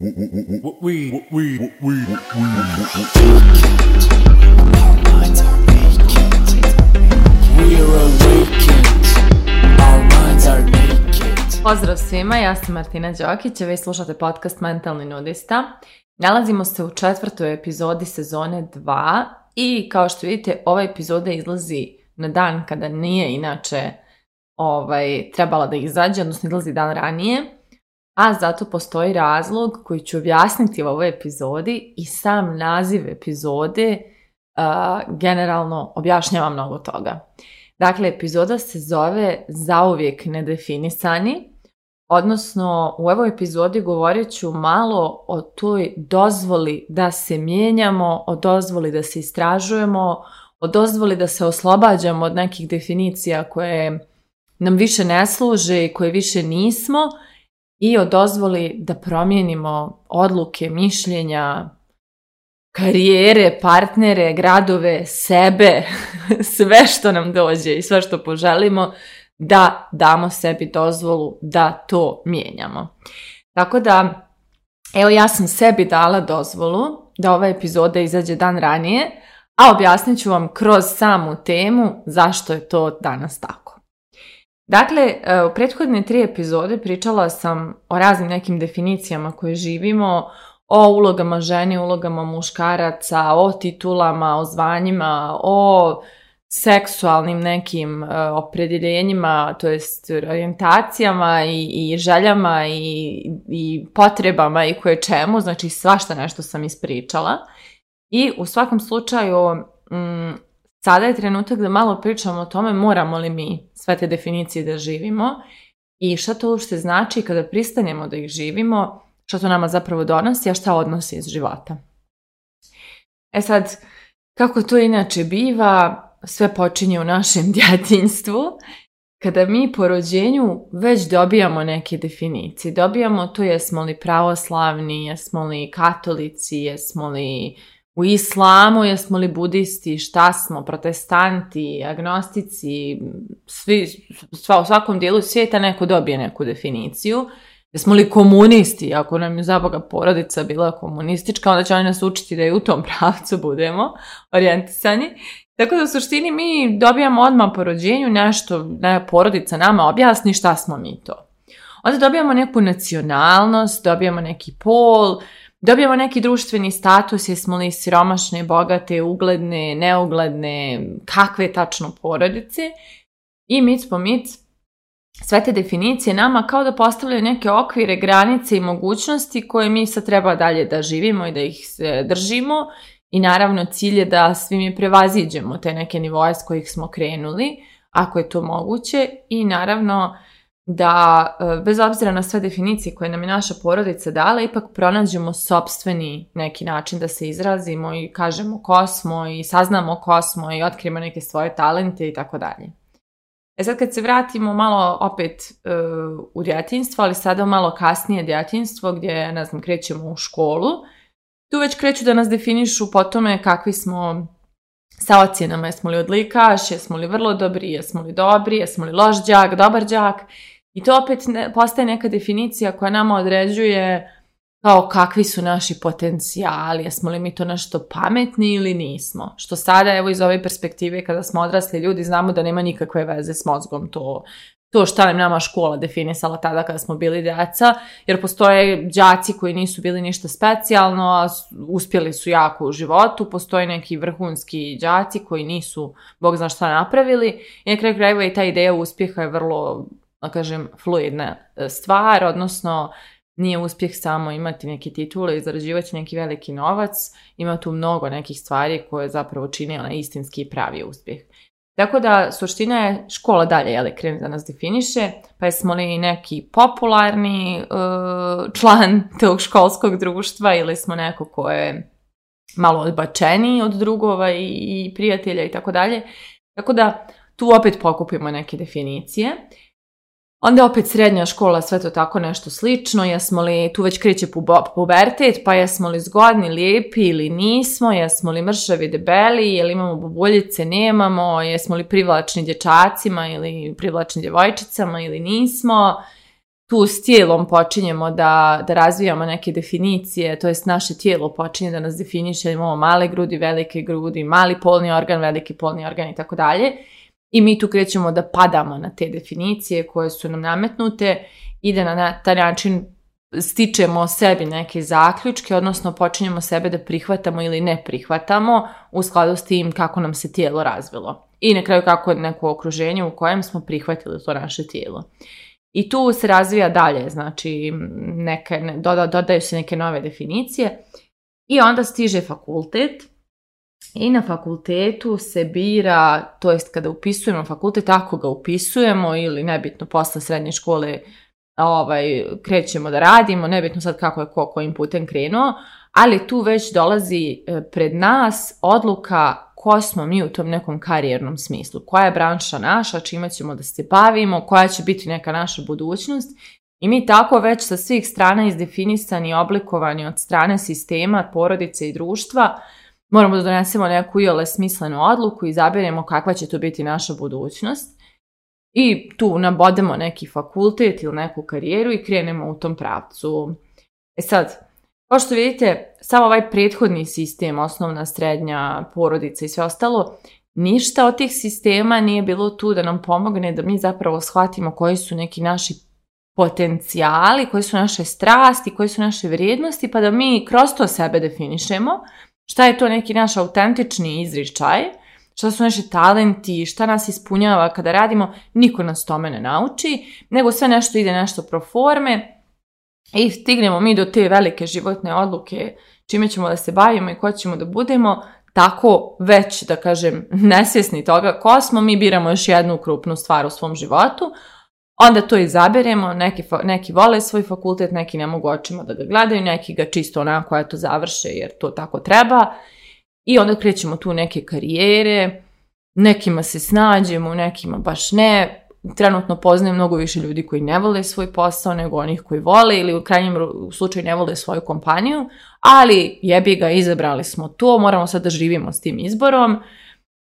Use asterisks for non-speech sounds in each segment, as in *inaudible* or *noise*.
Pozdrav svima, ja sam Martina Đokić, vi slušate podcast Mentalni nudista. Nalazimo se u četvrtoj epizodi sezone 2 i kao što vidite ova epizoda izlazi na dan kada nije inače ovaj, trebala da izađe, odnosno izlazi dan ranije a zato postoji razlog koji ću objasniti u ovoj epizodi i sam naziv epizode uh, generalno objašnjava mnogo toga. Dakle, epizoda se zove Zauvijek nedefinisani, odnosno u ovoj epizodi govorit ću malo o toj dozvoli da se mijenjamo, o dozvoli da se istražujemo, o dozvoli da se oslobađamo od nekih definicija koje nam više ne služe i koje više nismo – i o dozvoli da promijenimo odluke, mišljenja, karijere, partnere, gradove, sebe, *laughs* sve što nam dođe i sve što poželimo, da damo sebi dozvolu da to mijenjamo. Tako da, evo ja sam sebi dala dozvolu da ova epizoda izađe dan ranije, a objasnit ću vam kroz samu temu zašto je to danas tako. Dakle, e, u prethodne tri epizode pričala sam o raznim nekim definicijama koje živimo, o ulogama žene, ulogama muškaraca, o titulama, o zvanjima, o seksualnim nekim e, opredjeljenjima, to jest orijentacijama i, i željama i, i potrebama i koje čemu, znači svašta nešto sam ispričala. I u svakom slučaju mm, sada je trenutak da malo pričamo o tome moramo li mi sve te definicije da živimo i šta to uopšte znači kada pristanjemo da ih živimo, što to nama zapravo donosi, a šta odnosi iz života. E sad, kako to inače biva, sve počinje u našem *laughs* djetinjstvu, kada mi po rođenju već dobijamo neke definicije. Dobijamo to jesmo li pravoslavni, jesmo li katolici, jesmo li u islamu, jesmo li budisti, šta smo, protestanti, agnostici, svi, sva, u svakom dijelu svijeta neko dobije neku definiciju. Jesmo li komunisti, ako nam je zaboga porodica bila komunistička, onda će oni nas učiti da i u tom *laughs* pravcu budemo orijentisani. Tako da u suštini mi dobijamo odmah po rođenju nešto, ne, porodica nama objasni šta smo mi to. Onda dobijamo neku nacionalnost, dobijamo neki pol, Dobijemo neki društveni status, jesmo li siromašne, bogate, ugledne, neugledne, kakve tačno porodice. I mic po mic, sve te definicije nama kao da postavljaju neke okvire, granice i mogućnosti koje mi sad treba dalje da živimo i da ih e, držimo. I naravno cilj je da svi mi prevaziđemo te neke nivoje s kojih smo krenuli, ako je to moguće. I naravno da e, bez obzira na sve definicije koje nam je naša porodica dala, ipak pronađemo sopstveni neki način da se izrazimo i kažemo ko smo i saznamo ko smo i otkrijemo neke svoje talente i tako dalje. E sad kad se vratimo malo opet e, u djetinstvo, ali sada malo kasnije djetinstvo gdje, ne znam, krećemo u školu, tu već kreću da nas definišu po tome kakvi smo sa ocjenama, jesmo li odlikaš, jesmo li vrlo dobri, jesmo li dobri, jesmo li loš đak, dobar đak i to opet ne, postaje neka definicija koja nama određuje kao kakvi su naši potencijali, jesmo li mi to nešto pametni ili nismo. Što sada, evo iz ove perspektive, kada smo odrasli ljudi, znamo da nema nikakve veze s mozgom to to šta nam nama škola definisala tada kada smo bili djeca, jer postoje đaci koji nisu bili ništa specijalno, a uspjeli su jako u životu, postoje neki vrhunski đaci koji nisu, bog zna šta napravili, i na kraju krajeva i ta ideja uspjeha je vrlo kažem, fluidna e, stvar, odnosno nije uspjeh samo imati neke titule i zarađivati neki veliki novac, ima tu mnogo nekih stvari koje zapravo čini onaj istinski i pravi uspjeh. Tako da suština je škola dalje, jel, krem da nas definiše, pa jesmo li neki popularni e, član *laughs* tog školskog društva ili smo neko ko je malo odbačeniji od drugova i, i prijatelja i tako dalje. Tako da tu opet pokupimo neke definicije. Onda opet srednja škola, sve to tako nešto slično, jesmo li, tu već kreće pubertet, pa jesmo li zgodni, lijepi ili nismo, jesmo li mršavi, debeli, jel imamo bubuljice, nemamo, jesmo li privlačni dječacima ili privlačni djevojčicama ili nismo. Tu s tijelom počinjemo da, da razvijamo neke definicije, to jest naše tijelo počinje da nas definiše, imamo male grudi, velike grudi, mali polni organ, veliki polni organ i tako dalje. I mi tu krećemo da padamo na te definicije koje su nam nametnute i da na taj način stičemo sebi neke zaključke, odnosno počinjemo sebe da prihvatamo ili ne prihvatamo u skladu s tim kako nam se tijelo razvilo. I na kraju kako je neko okruženje u kojem smo prihvatili to naše tijelo. I tu se razvija dalje, znači neke, dodaju se neke nove definicije i onda stiže fakultet i na fakultetu se bira, to jest kada upisujemo fakultet, ako ga upisujemo ili nebitno posle srednje škole ovaj, krećemo da radimo, nebitno sad kako je ko kojim putem krenuo, ali tu već dolazi e, pred nas odluka ko smo mi u tom nekom karijernom smislu, koja je branša naša, čime ćemo da se bavimo, koja će biti neka naša budućnost i mi tako već sa svih strana izdefinisani i oblikovani od strane sistema, porodice i društva, moramo da donesemo neku iole smislenu odluku i zabiremo kakva će to biti naša budućnost i tu nabodemo neki fakultet ili neku karijeru i krenemo u tom pravcu. E sad, kao što vidite, samo ovaj prethodni sistem, osnovna, srednja, porodica i sve ostalo, ništa od tih sistema nije bilo tu da nam pomogne da mi zapravo shvatimo koji su neki naši potencijali, koje su naše strasti, koje su naše vrijednosti, pa da mi kroz to sebe definišemo – Šta je to neki naš autentični izričaj? Šta su naši talenti? Šta nas ispunjava kada radimo? Niko nas tome ne nauči, nego sve nešto ide nešto pro forme i stignemo mi do te velike životne odluke čime ćemo da se bavimo i ko ćemo da budemo, tako već, da kažem, *laughs* nesvjesni toga ko smo, mi biramo još jednu krupnu stvar u svom životu, Onda to izaberemo, neki, neki vole svoj fakultet, neki ne mogu očima da ga gledaju, neki ga čisto onako eto završe jer to tako treba. I onda krećemo tu neke karijere, nekima se snađemo, nekima baš ne. Trenutno poznajem mnogo više ljudi koji ne vole svoj posao nego onih koji vole ili u krajnjem slučaju ne vole svoju kompaniju, ali jebi ga, izabrali smo to, moramo sad da živimo s tim izborom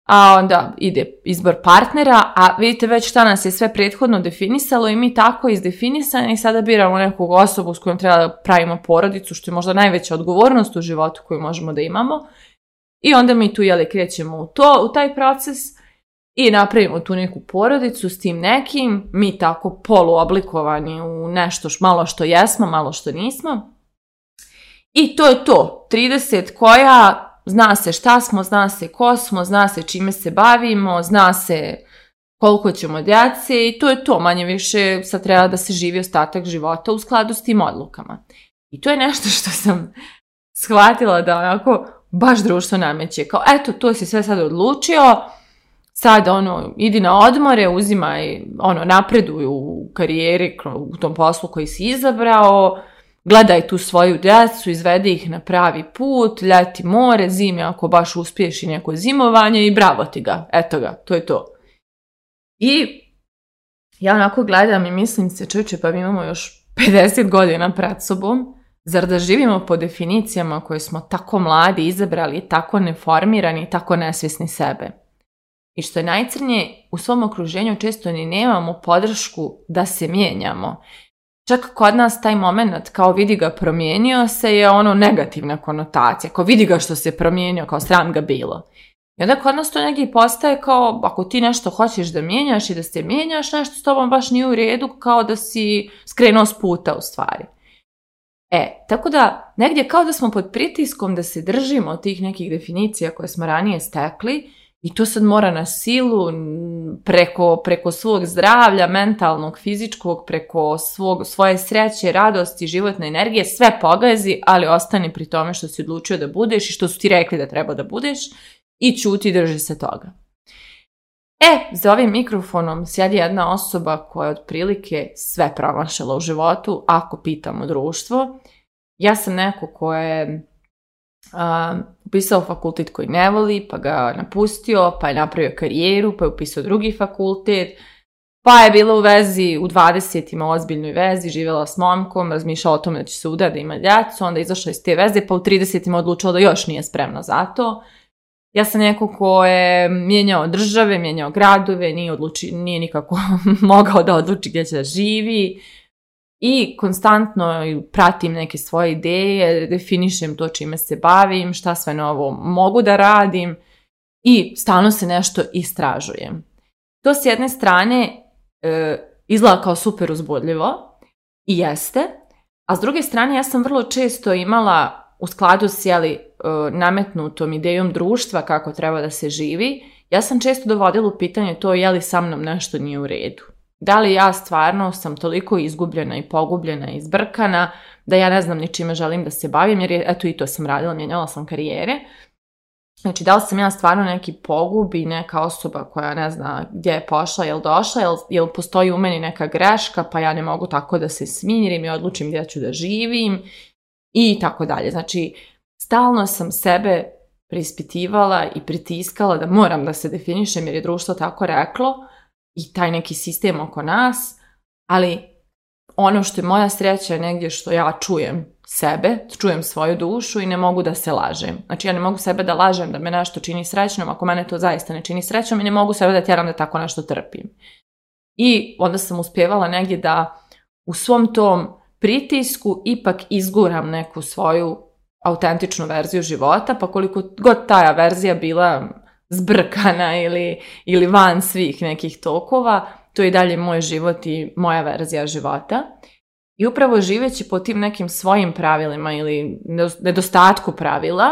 a onda ide izbor partnera, a vidite već šta nas je sve prethodno definisalo i mi tako izdefinisani sada biramo neku osobu s kojom treba da pravimo porodicu, što je možda najveća odgovornost u životu koju možemo da imamo. I onda mi tu jeli krećemo u to, u taj proces i napravimo tu neku porodicu s tim nekim, mi tako poluoblikovani u nešto š, malo što jesmo, malo što nismo. I to je to. 30 koja Zna se šta smo, zna se ko smo, zna se čime se bavimo, zna se koliko ćemo djece i to je to. Manje više sad treba da se živi ostatak života u skladu s tim odlukama. I to je nešto što sam shvatila da onako baš društvo nameće. Kao eto, to si sve sad odlučio, sad ono, idi na odmore, uzimaj, ono, napreduj u karijeri, u tom poslu koji si izabrao, gledaj tu svoju djecu, izvedi ih na pravi put, ljeti more, zime ako baš uspiješ i neko zimovanje i bravo ti ga, eto ga, to je to. I ja onako gledam i mislim se, čuče, pa mi imamo još 50 godina pred sobom, zar da živimo po definicijama koje smo tako mladi izabrali, tako neformirani, tako nesvjesni sebe? I što je najcrnije, u svom okruženju često ni nemamo podršku da se mijenjamo. Čak kod nas taj moment kao vidi ga promijenio se je ono negativna konotacija, kao vidi ga što se promijenio, kao sram ga bilo. I onda kod nas to negdje postaje kao, ako ti nešto hoćeš da mijenjaš i da se mijenjaš, nešto s tobom baš nije u redu, kao da si skrenuo s puta u stvari. E, tako da negdje kao da smo pod pritiskom da se držimo tih nekih definicija koje smo ranije stekli, i to sad mora na silu, preko, preko svog zdravlja, mentalnog, fizičkog, preko svog, svoje sreće, radosti, životne energije, sve pogazi, ali ostani pri tome što si odlučio da budeš i što su ti rekli da treba da budeš i čuti, drži se toga. E, za ovim mikrofonom sjedi jedna osoba koja je otprilike sve promašala u životu, ako pitamo društvo. Ja sam neko koja je um, upisao fakultet koji ne voli, pa ga napustio, pa je napravio karijeru, pa je upisao drugi fakultet, pa je bila u vezi, u 20-ima ozbiljnoj vezi, živjela s momkom, razmišljala o tome da će se udati, da ima djecu, onda izašla iz te veze, pa u 30-ima odlučila da još nije spremna za to. Ja sam neko ko je mijenjao države, mijenjao gradove, nije, nije nikako *laughs* mogao da odluči gdje će da živi, i konstantno pratim neke svoje ideje, definišem to čime se bavim, šta sve novo mogu da radim i stalno se nešto istražujem. To s jedne strane e, izgleda kao super uzbudljivo i jeste, a s druge strane ja sam vrlo često imala u skladu s jeli, e, nametnutom idejom društva kako treba da se živi, ja sam često dovodila u pitanje to je li sa mnom nešto nije u redu da li ja stvarno sam toliko izgubljena i pogubljena i zbrkana da ja ne znam ni čime želim da se bavim jer eto i to sam radila, mijenjala sam karijere. Znači da li sam ja stvarno neki pogub i neka osoba koja ne zna gdje je pošla, jel došla, jel, postoji u meni neka greška pa ja ne mogu tako da se smirim i odlučim gdje ću da živim i tako dalje. Znači stalno sam sebe preispitivala i pritiskala da moram da se definišem jer je društvo tako reklo i taj neki sistem oko nas, ali ono što je moja sreća je negdje što ja čujem sebe, čujem svoju dušu i ne mogu da se lažem. Znači ja ne mogu sebe da lažem da me nešto čini srećnom, ako mene to zaista ne čini srećnom i ne mogu sebe da tjeram da tako nešto trpim. I onda sam uspjevala negdje da u svom tom pritisku ipak izguram neku svoju autentičnu verziju života, pa koliko god ta verzija bila zbrkana ili, ili van svih nekih tokova, to je i dalje moj život i moja verzija života. I upravo živeći po tim nekim svojim pravilima ili nedostatku pravila,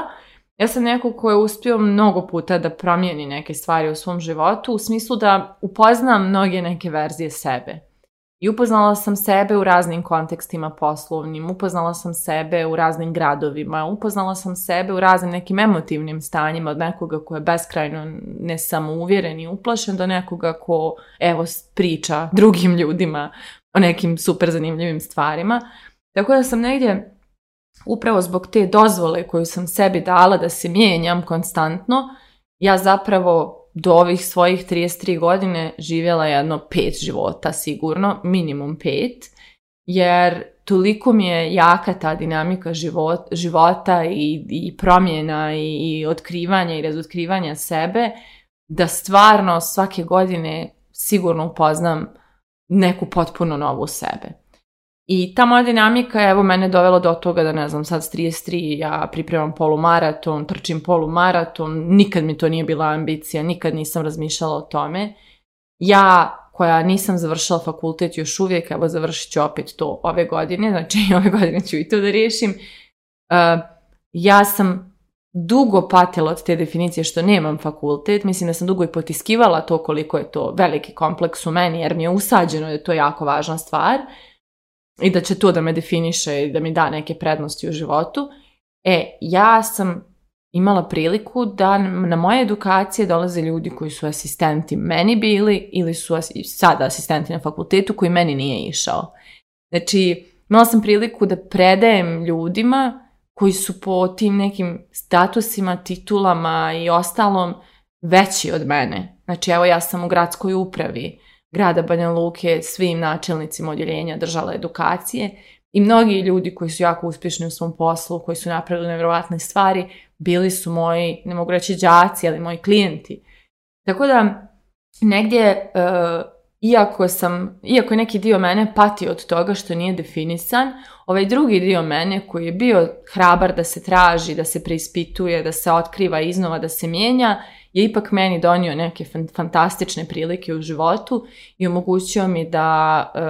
ja sam neko ko je uspio mnogo puta da promijeni neke stvari u svom životu u smislu da upoznam mnoge neke verzije sebe. I upoznala sam sebe u raznim kontekstima poslovnim, upoznala sam sebe u raznim gradovima, upoznala sam sebe u raznim nekim emotivnim stanjima od nekoga ko je beskrajno nesamouvjeren i uplašen do nekoga ko evo priča drugim ljudima o nekim super zanimljivim stvarima. Tako da sam negdje upravo zbog te dozvole koju sam sebi dala da se mijenjam konstantno, ja zapravo do ovih svojih 33 godine živjela jedno pet života sigurno, minimum pet, jer toliko mi je jaka ta dinamika života i, i promjena i, i otkrivanja i razotkrivanja sebe, da stvarno svake godine sigurno upoznam neku potpuno novu sebe. I ta moja dinamika je, evo, mene dovela do toga da, ne znam, sad s 33 ja pripremam polumaraton, trčim polumaraton, nikad mi to nije bila ambicija, nikad nisam razmišljala o tome. Ja, koja nisam završila fakultet još uvijek, evo, završit ću opet to ove godine, znači *laughs* ove godine ću i to da riješim. ja sam dugo patila od te definicije što nemam fakultet, mislim da sam dugo i potiskivala to koliko je to veliki kompleks u meni, jer mi je usađeno da je to jako važna stvar i da će to da me definiše i da mi da neke prednosti u životu. E, ja sam imala priliku da na moje edukacije dolaze ljudi koji su asistenti meni bili ili su sada asistenti na fakultetu koji meni nije išao. Znači, imala sam priliku da predajem ljudima koji su po tim nekim statusima, titulama i ostalom veći od mene. Znači, evo ja sam u gradskoj upravi, grada Banja Luke svim načelnicima odjeljenja držala edukacije i mnogi ljudi koji su jako uspješni u svom poslu, koji su napravili nevjerojatne stvari, bili su moji, ne mogu reći đaci, ali moji klijenti. Tako da negdje e, iako sam, iako je neki dio mene patio od toga što nije definisan, ovaj drugi dio mene koji je bio hrabar da se traži, da se preispituje, da se otkriva iznova, da se mijenja, je ipak meni donio neke fantastične prilike u životu i omogućio mi da, e,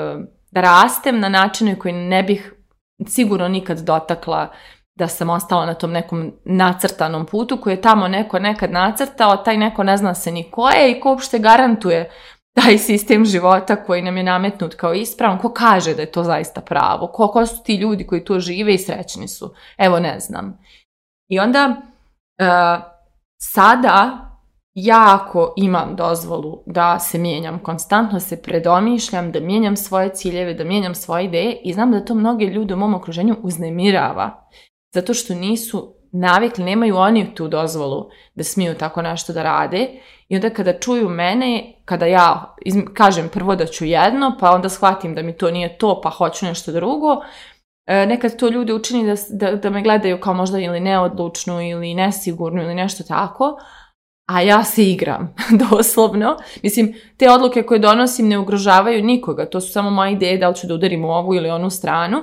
da rastem na načinu koji ne bih sigurno nikad dotakla da sam ostala na tom nekom nacrtanom putu koji je tamo neko nekad nacrtao, taj neko ne zna se ni ko je i ko uopšte garantuje taj sistem života koji nam je nametnut kao ispravan, ko kaže da je to zaista pravo, ko, su ti ljudi koji tu žive i srećni su, evo ne znam. I onda e, sada jako imam dozvolu da se mijenjam, konstantno se predomišljam, da mijenjam svoje ciljeve, da mijenjam svoje ideje i znam da to mnoge ljude u mom okruženju uznemirava. Zato što nisu navikli, nemaju oni tu dozvolu da smiju tako nešto da rade i onda kada čuju mene, kada ja kažem prvo da ću jedno, pa onda shvatim da mi to nije to, pa hoću nešto drugo, E, nekad to ljudi učini da, da, me gledaju kao možda ili neodlučnu ili nesigurnu ili nešto tako, a ja se igram, *laughs* doslovno. Mislim, te odluke koje donosim ne ugrožavaju nikoga, to su samo moje ideje da li ću da udarim u ovu ili onu stranu,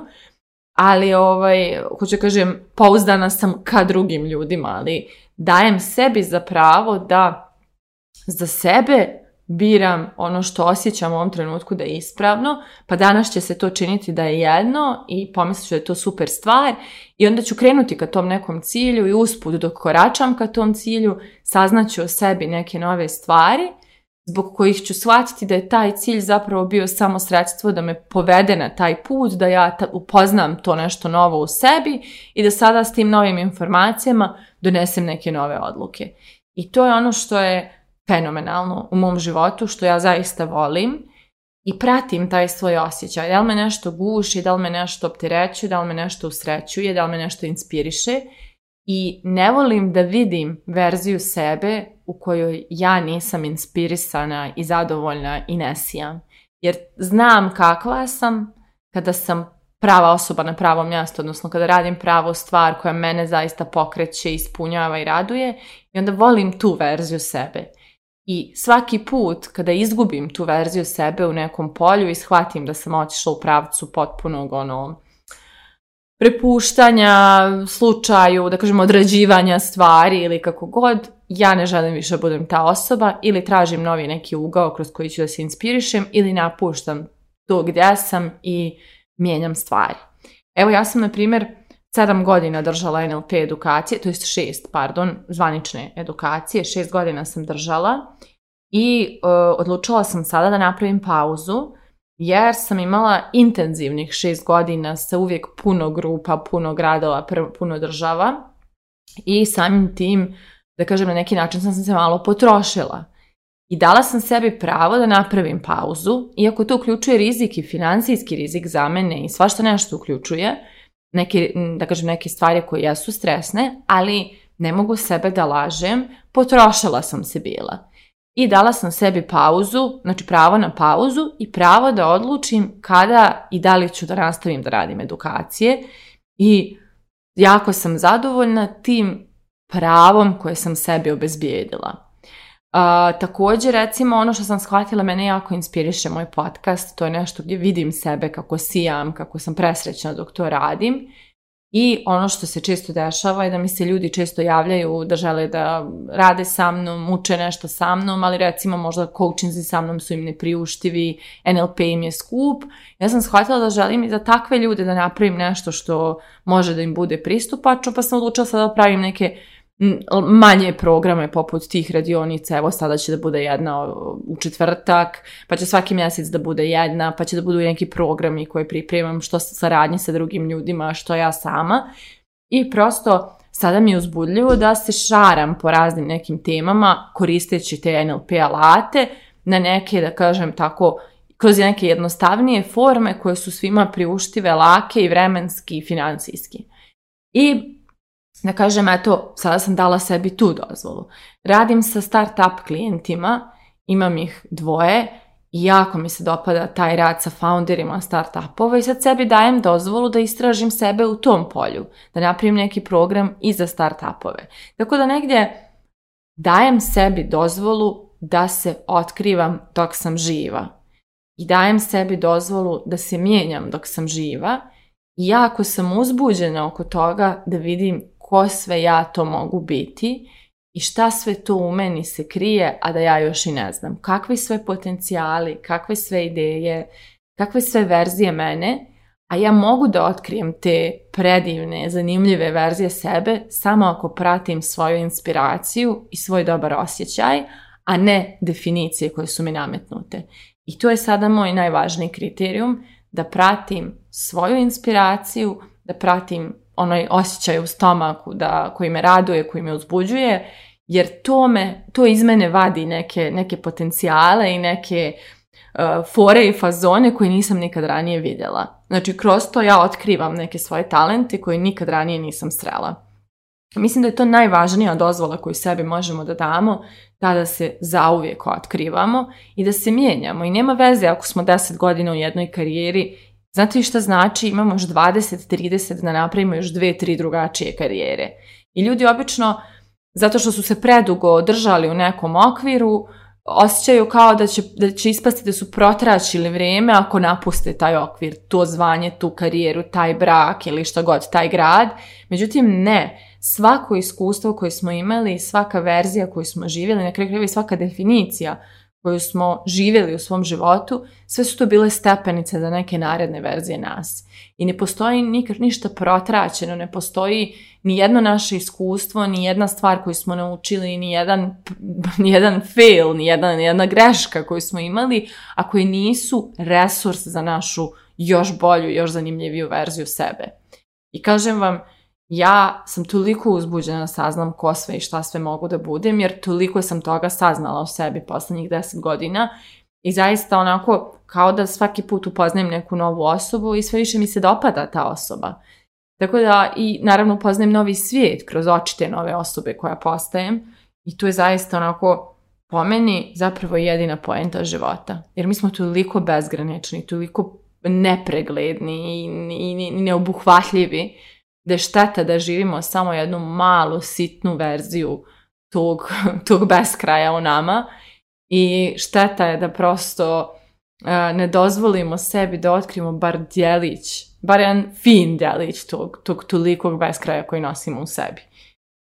ali ovaj, hoću kažem, pouzdana sam ka drugim ljudima, ali dajem sebi za pravo da za sebe biram ono što osjećam u ovom trenutku da je ispravno, pa danas će se to činiti da je jedno i pomislit ću da je to super stvar i onda ću krenuti ka tom nekom cilju i usput dok koračam ka tom cilju saznaću o sebi neke nove stvari zbog kojih ću shvatiti da je taj cilj zapravo bio samo sredstvo da me povede na taj put, da ja upoznam to nešto novo u sebi i da sada s tim novim informacijama donesem neke nove odluke. I to je ono što je fenomenalno u mom životu, što ja zaista volim i pratim taj svoj osjećaj. Da li me nešto guši, da li me nešto opterećuje, da li me nešto usrećuje, da li me nešto inspiriše i ne volim da vidim verziju sebe u kojoj ja nisam inspirisana i zadovoljna i nesijam. Jer znam kakva sam kada sam prava osoba na pravom mjestu, odnosno kada radim pravu stvar koja mene zaista pokreće, ispunjava i raduje i onda volim tu verziju sebe. I svaki put kada izgubim tu verziju sebe u nekom polju i shvatim da sam otišla u pravcu potpunog ono prepuštanja slučaju, da kažem, odrađivanja stvari ili kako god, ja ne želim više da budem ta osoba ili tražim novi neki ugao kroz koji ću da se inspirišem ili napuštam to gdje sam i mijenjam stvari. Evo ja sam na primjer sedam godina držala NLP edukacije, to jest šest, pardon, zvanične edukacije, šest godina sam držala i e, odlučila sam sada da napravim pauzu jer sam imala intenzivnih šest godina sa uvijek puno grupa, puno gradova, puno država i samim tim, da kažem na neki način sam se malo potrošila. I dala sam sebi pravo da napravim pauzu, iako to uključuje rizik i financijski rizik za mene i svašta nešto uključuje, neke, mm, da kažem, neke stvari koje jesu stresne, ali ne mogu sebe da lažem, potrošila sam se bila. I dala sam sebi pauzu, znači pravo na pauzu i pravo da odlučim kada i da li ću da nastavim da radim edukacije. I jako sam zadovoljna tim pravom koje sam sebi obezbijedila također, recimo, ono što sam shvatila, mene jako inspiriše moj podcast, to je nešto gdje vidim sebe, kako sijam, kako sam presrećna dok to radim. I ono što se često dešava je da mi se ljudi često javljaju da žele da rade sa mnom, uče nešto sa mnom, ali recimo možda coachinzi sa mnom su im nepriuštivi, NLP im je skup. Ja sam shvatila da želim i za takve ljude da napravim nešto što može da im bude pristupačno, pa sam odlučila sada da pravim neke manje programe poput tih radionica, evo sada će da bude jedna u četvrtak, pa će svaki mjesec da bude jedna, pa će da budu neki programi koje pripremam, što saradnje sa drugim ljudima, što ja sama. I prosto sada mi je uzbudljivo da se šaram po raznim nekim temama koristeći te NLP alate na neke, da kažem tako, kroz neke jednostavnije forme koje su svima priuštive, lake i vremenski i financijski. I da kažem, eto, sada sam dala sebi tu dozvolu. Radim sa start-up klijentima, imam ih dvoje, i jako mi se dopada taj rad sa founderima startupova i sad sebi dajem dozvolu da istražim sebe u tom polju, da napravim neki program i za startupove. Tako da negdje dajem sebi dozvolu da se otkrivam dok sam živa i dajem sebi dozvolu da se mijenjam dok sam živa i jako sam uzbuđena oko toga da vidim ko sve ja to mogu biti i šta sve to u meni se krije, a da ja još i ne znam. Kakvi sve potencijali, kakve sve ideje, kakve sve verzije mene, a ja mogu da otkrijem te predivne, zanimljive verzije sebe samo ako pratim svoju inspiraciju i svoj dobar osjećaj, a ne definicije koje su mi nametnute. I to je sada moj najvažniji kriterijum, da pratim svoju inspiraciju, da pratim onaj osjećaj u stomaku da, koji me raduje, koji me uzbuđuje, jer to, me, to iz mene vadi neke, neke potencijale i neke e, fore i fazone koje nisam nikad ranije vidjela. Znači, kroz to ja otkrivam neke svoje talente koje nikad ranije nisam srela. Mislim da je to najvažnija dozvola koju sebi možemo da damo, tada se zauvijek otkrivamo i da se mijenjamo. I nema veze ako smo 10 godina u jednoj karijeri Znate šta znači? Imamo još 20-30 da napravimo još dve, tri drugačije karijere. I ljudi obično, zato što su se predugo držali u nekom okviru, osjećaju kao da će, da će ispasti da su protračili vrijeme ako napuste taj okvir, to zvanje, tu karijeru, taj brak ili što god, taj grad. Međutim, ne. Svako iskustvo koje smo imali, svaka verzija koju smo živjeli, na kraju i svaka definicija koju smo živjeli u svom životu, sve su to bile stepenice za neke naredne verzije nas. I ne postoji nikad ništa protraćeno, ne postoji ni jedno naše iskustvo, ni jedna stvar koju smo naučili, ni jedan, *laughs* ni jedan fail, ni jedna, jedna greška koju smo imali, a koje nisu resurs za našu još bolju, još zanimljiviju verziju sebe. I kažem vam, ja sam toliko uzbuđena saznam ko sve i šta sve mogu da budem, jer toliko sam toga saznala o sebi poslednjih deset godina i zaista onako kao da svaki put upoznajem neku novu osobu i sve više mi se dopada ta osoba. Tako da i naravno upoznajem novi svijet kroz očite nove osobe koja postajem i tu je zaista onako po meni zapravo jedina poenta života. Jer mi smo toliko bezgranični, toliko nepregledni i, i neobuhvatljivi da je šteta da živimo samo jednu malu, sitnu verziju tog, *laughs* tog beskraja u nama i šteta je da prosto e, ne dozvolimo sebi da otkrimo bar djelić, bar jedan fin djelić tog, tog tolikog beskraja koji nosimo u sebi.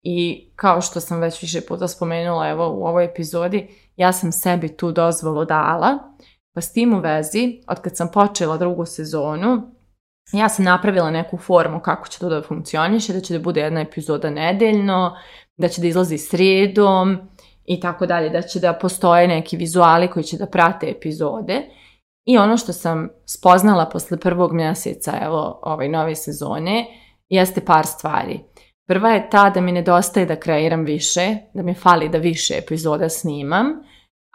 I kao što sam već više puta spomenula evo u ovoj epizodi, ja sam sebi tu dozvolu dala, pa s tim u vezi, od kad sam počela drugu sezonu, ja sam napravila neku formu kako će to da funkcioniše, da će da bude jedna epizoda nedeljno, da će da izlazi srijedom i tako dalje, da će da postoje neki vizuali koji će da prate epizode. I ono što sam spoznala posle prvog mjeseca evo, ove nove sezone jeste par stvari. Prva je ta da mi nedostaje da kreiram više, da mi fali da više epizoda snimam,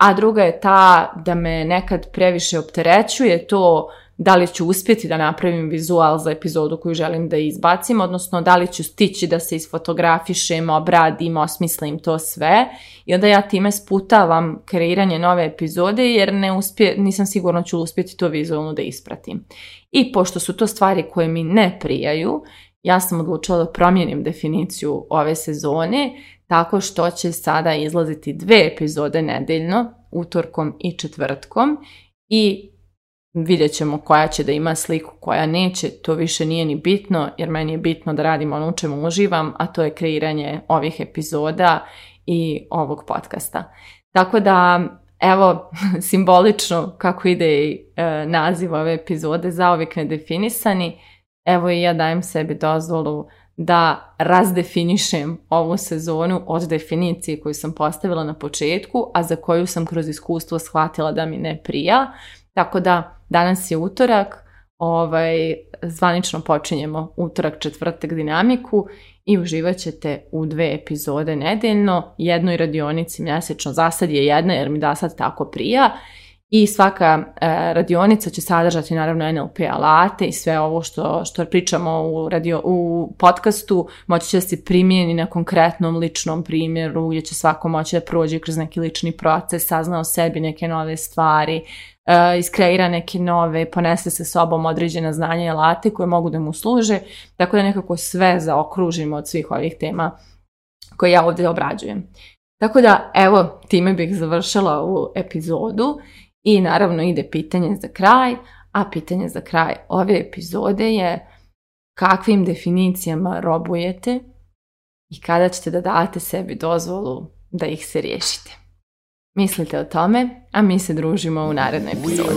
a druga je ta da me nekad previše opterećuje to da li ću uspjeti da napravim vizual za epizodu koju želim da izbacim, odnosno da li ću stići da se isfotografišem, obradim, osmislim to sve i onda ja time sputavam kreiranje nove epizode jer ne uspje, nisam sigurno ću uspjeti to vizualno da ispratim. I pošto su to stvari koje mi ne prijaju, ja sam odlučila da promijenim definiciju ove sezone tako što će sada izlaziti dve epizode nedeljno, utorkom i četvrtkom i vidjet ćemo koja će da ima sliku, koja neće, to više nije ni bitno, jer meni je bitno da radim ono u čemu uživam, a to je kreiranje ovih epizoda i ovog podcasta. Tako da, evo, *laughs* simbolično kako ide i e, naziv ove epizode, zaovijek nedefinisani, evo i ja dajem sebi dozvolu da razdefinišem ovu sezonu od definicije koju sam postavila na početku, a za koju sam kroz iskustvo shvatila da mi ne prija, tako da danas je utorak, ovaj, zvanično počinjemo utorak, četvrtak dinamiku i uživat ćete u dve epizode nedeljno, jednoj radionici mjesečno, za sad je jedna jer mi da sad tako prija i svaka e, radionica će sadržati naravno NLP alate i sve ovo što, što pričamo u, radio, u podcastu moći će da se primijeni na konkretnom ličnom primjeru gdje će svako moći da prođe kroz neki lični proces, sazna o sebi neke nove stvari, e, iskreira neke nove, ponese sa sobom određena znanja i alate koje mogu da mu služe, tako da nekako sve zaokružimo od svih ovih tema koje ja ovdje obrađujem. Tako da, evo, time bih završila ovu epizodu i naravno ide pitanje za kraj, a pitanje za kraj ove epizode je kakvim definicijama robujete i kada ćete da date sebi dozvolu da ih se riješite. Mislite o tome, a mi se družimo u narednoj epizodi.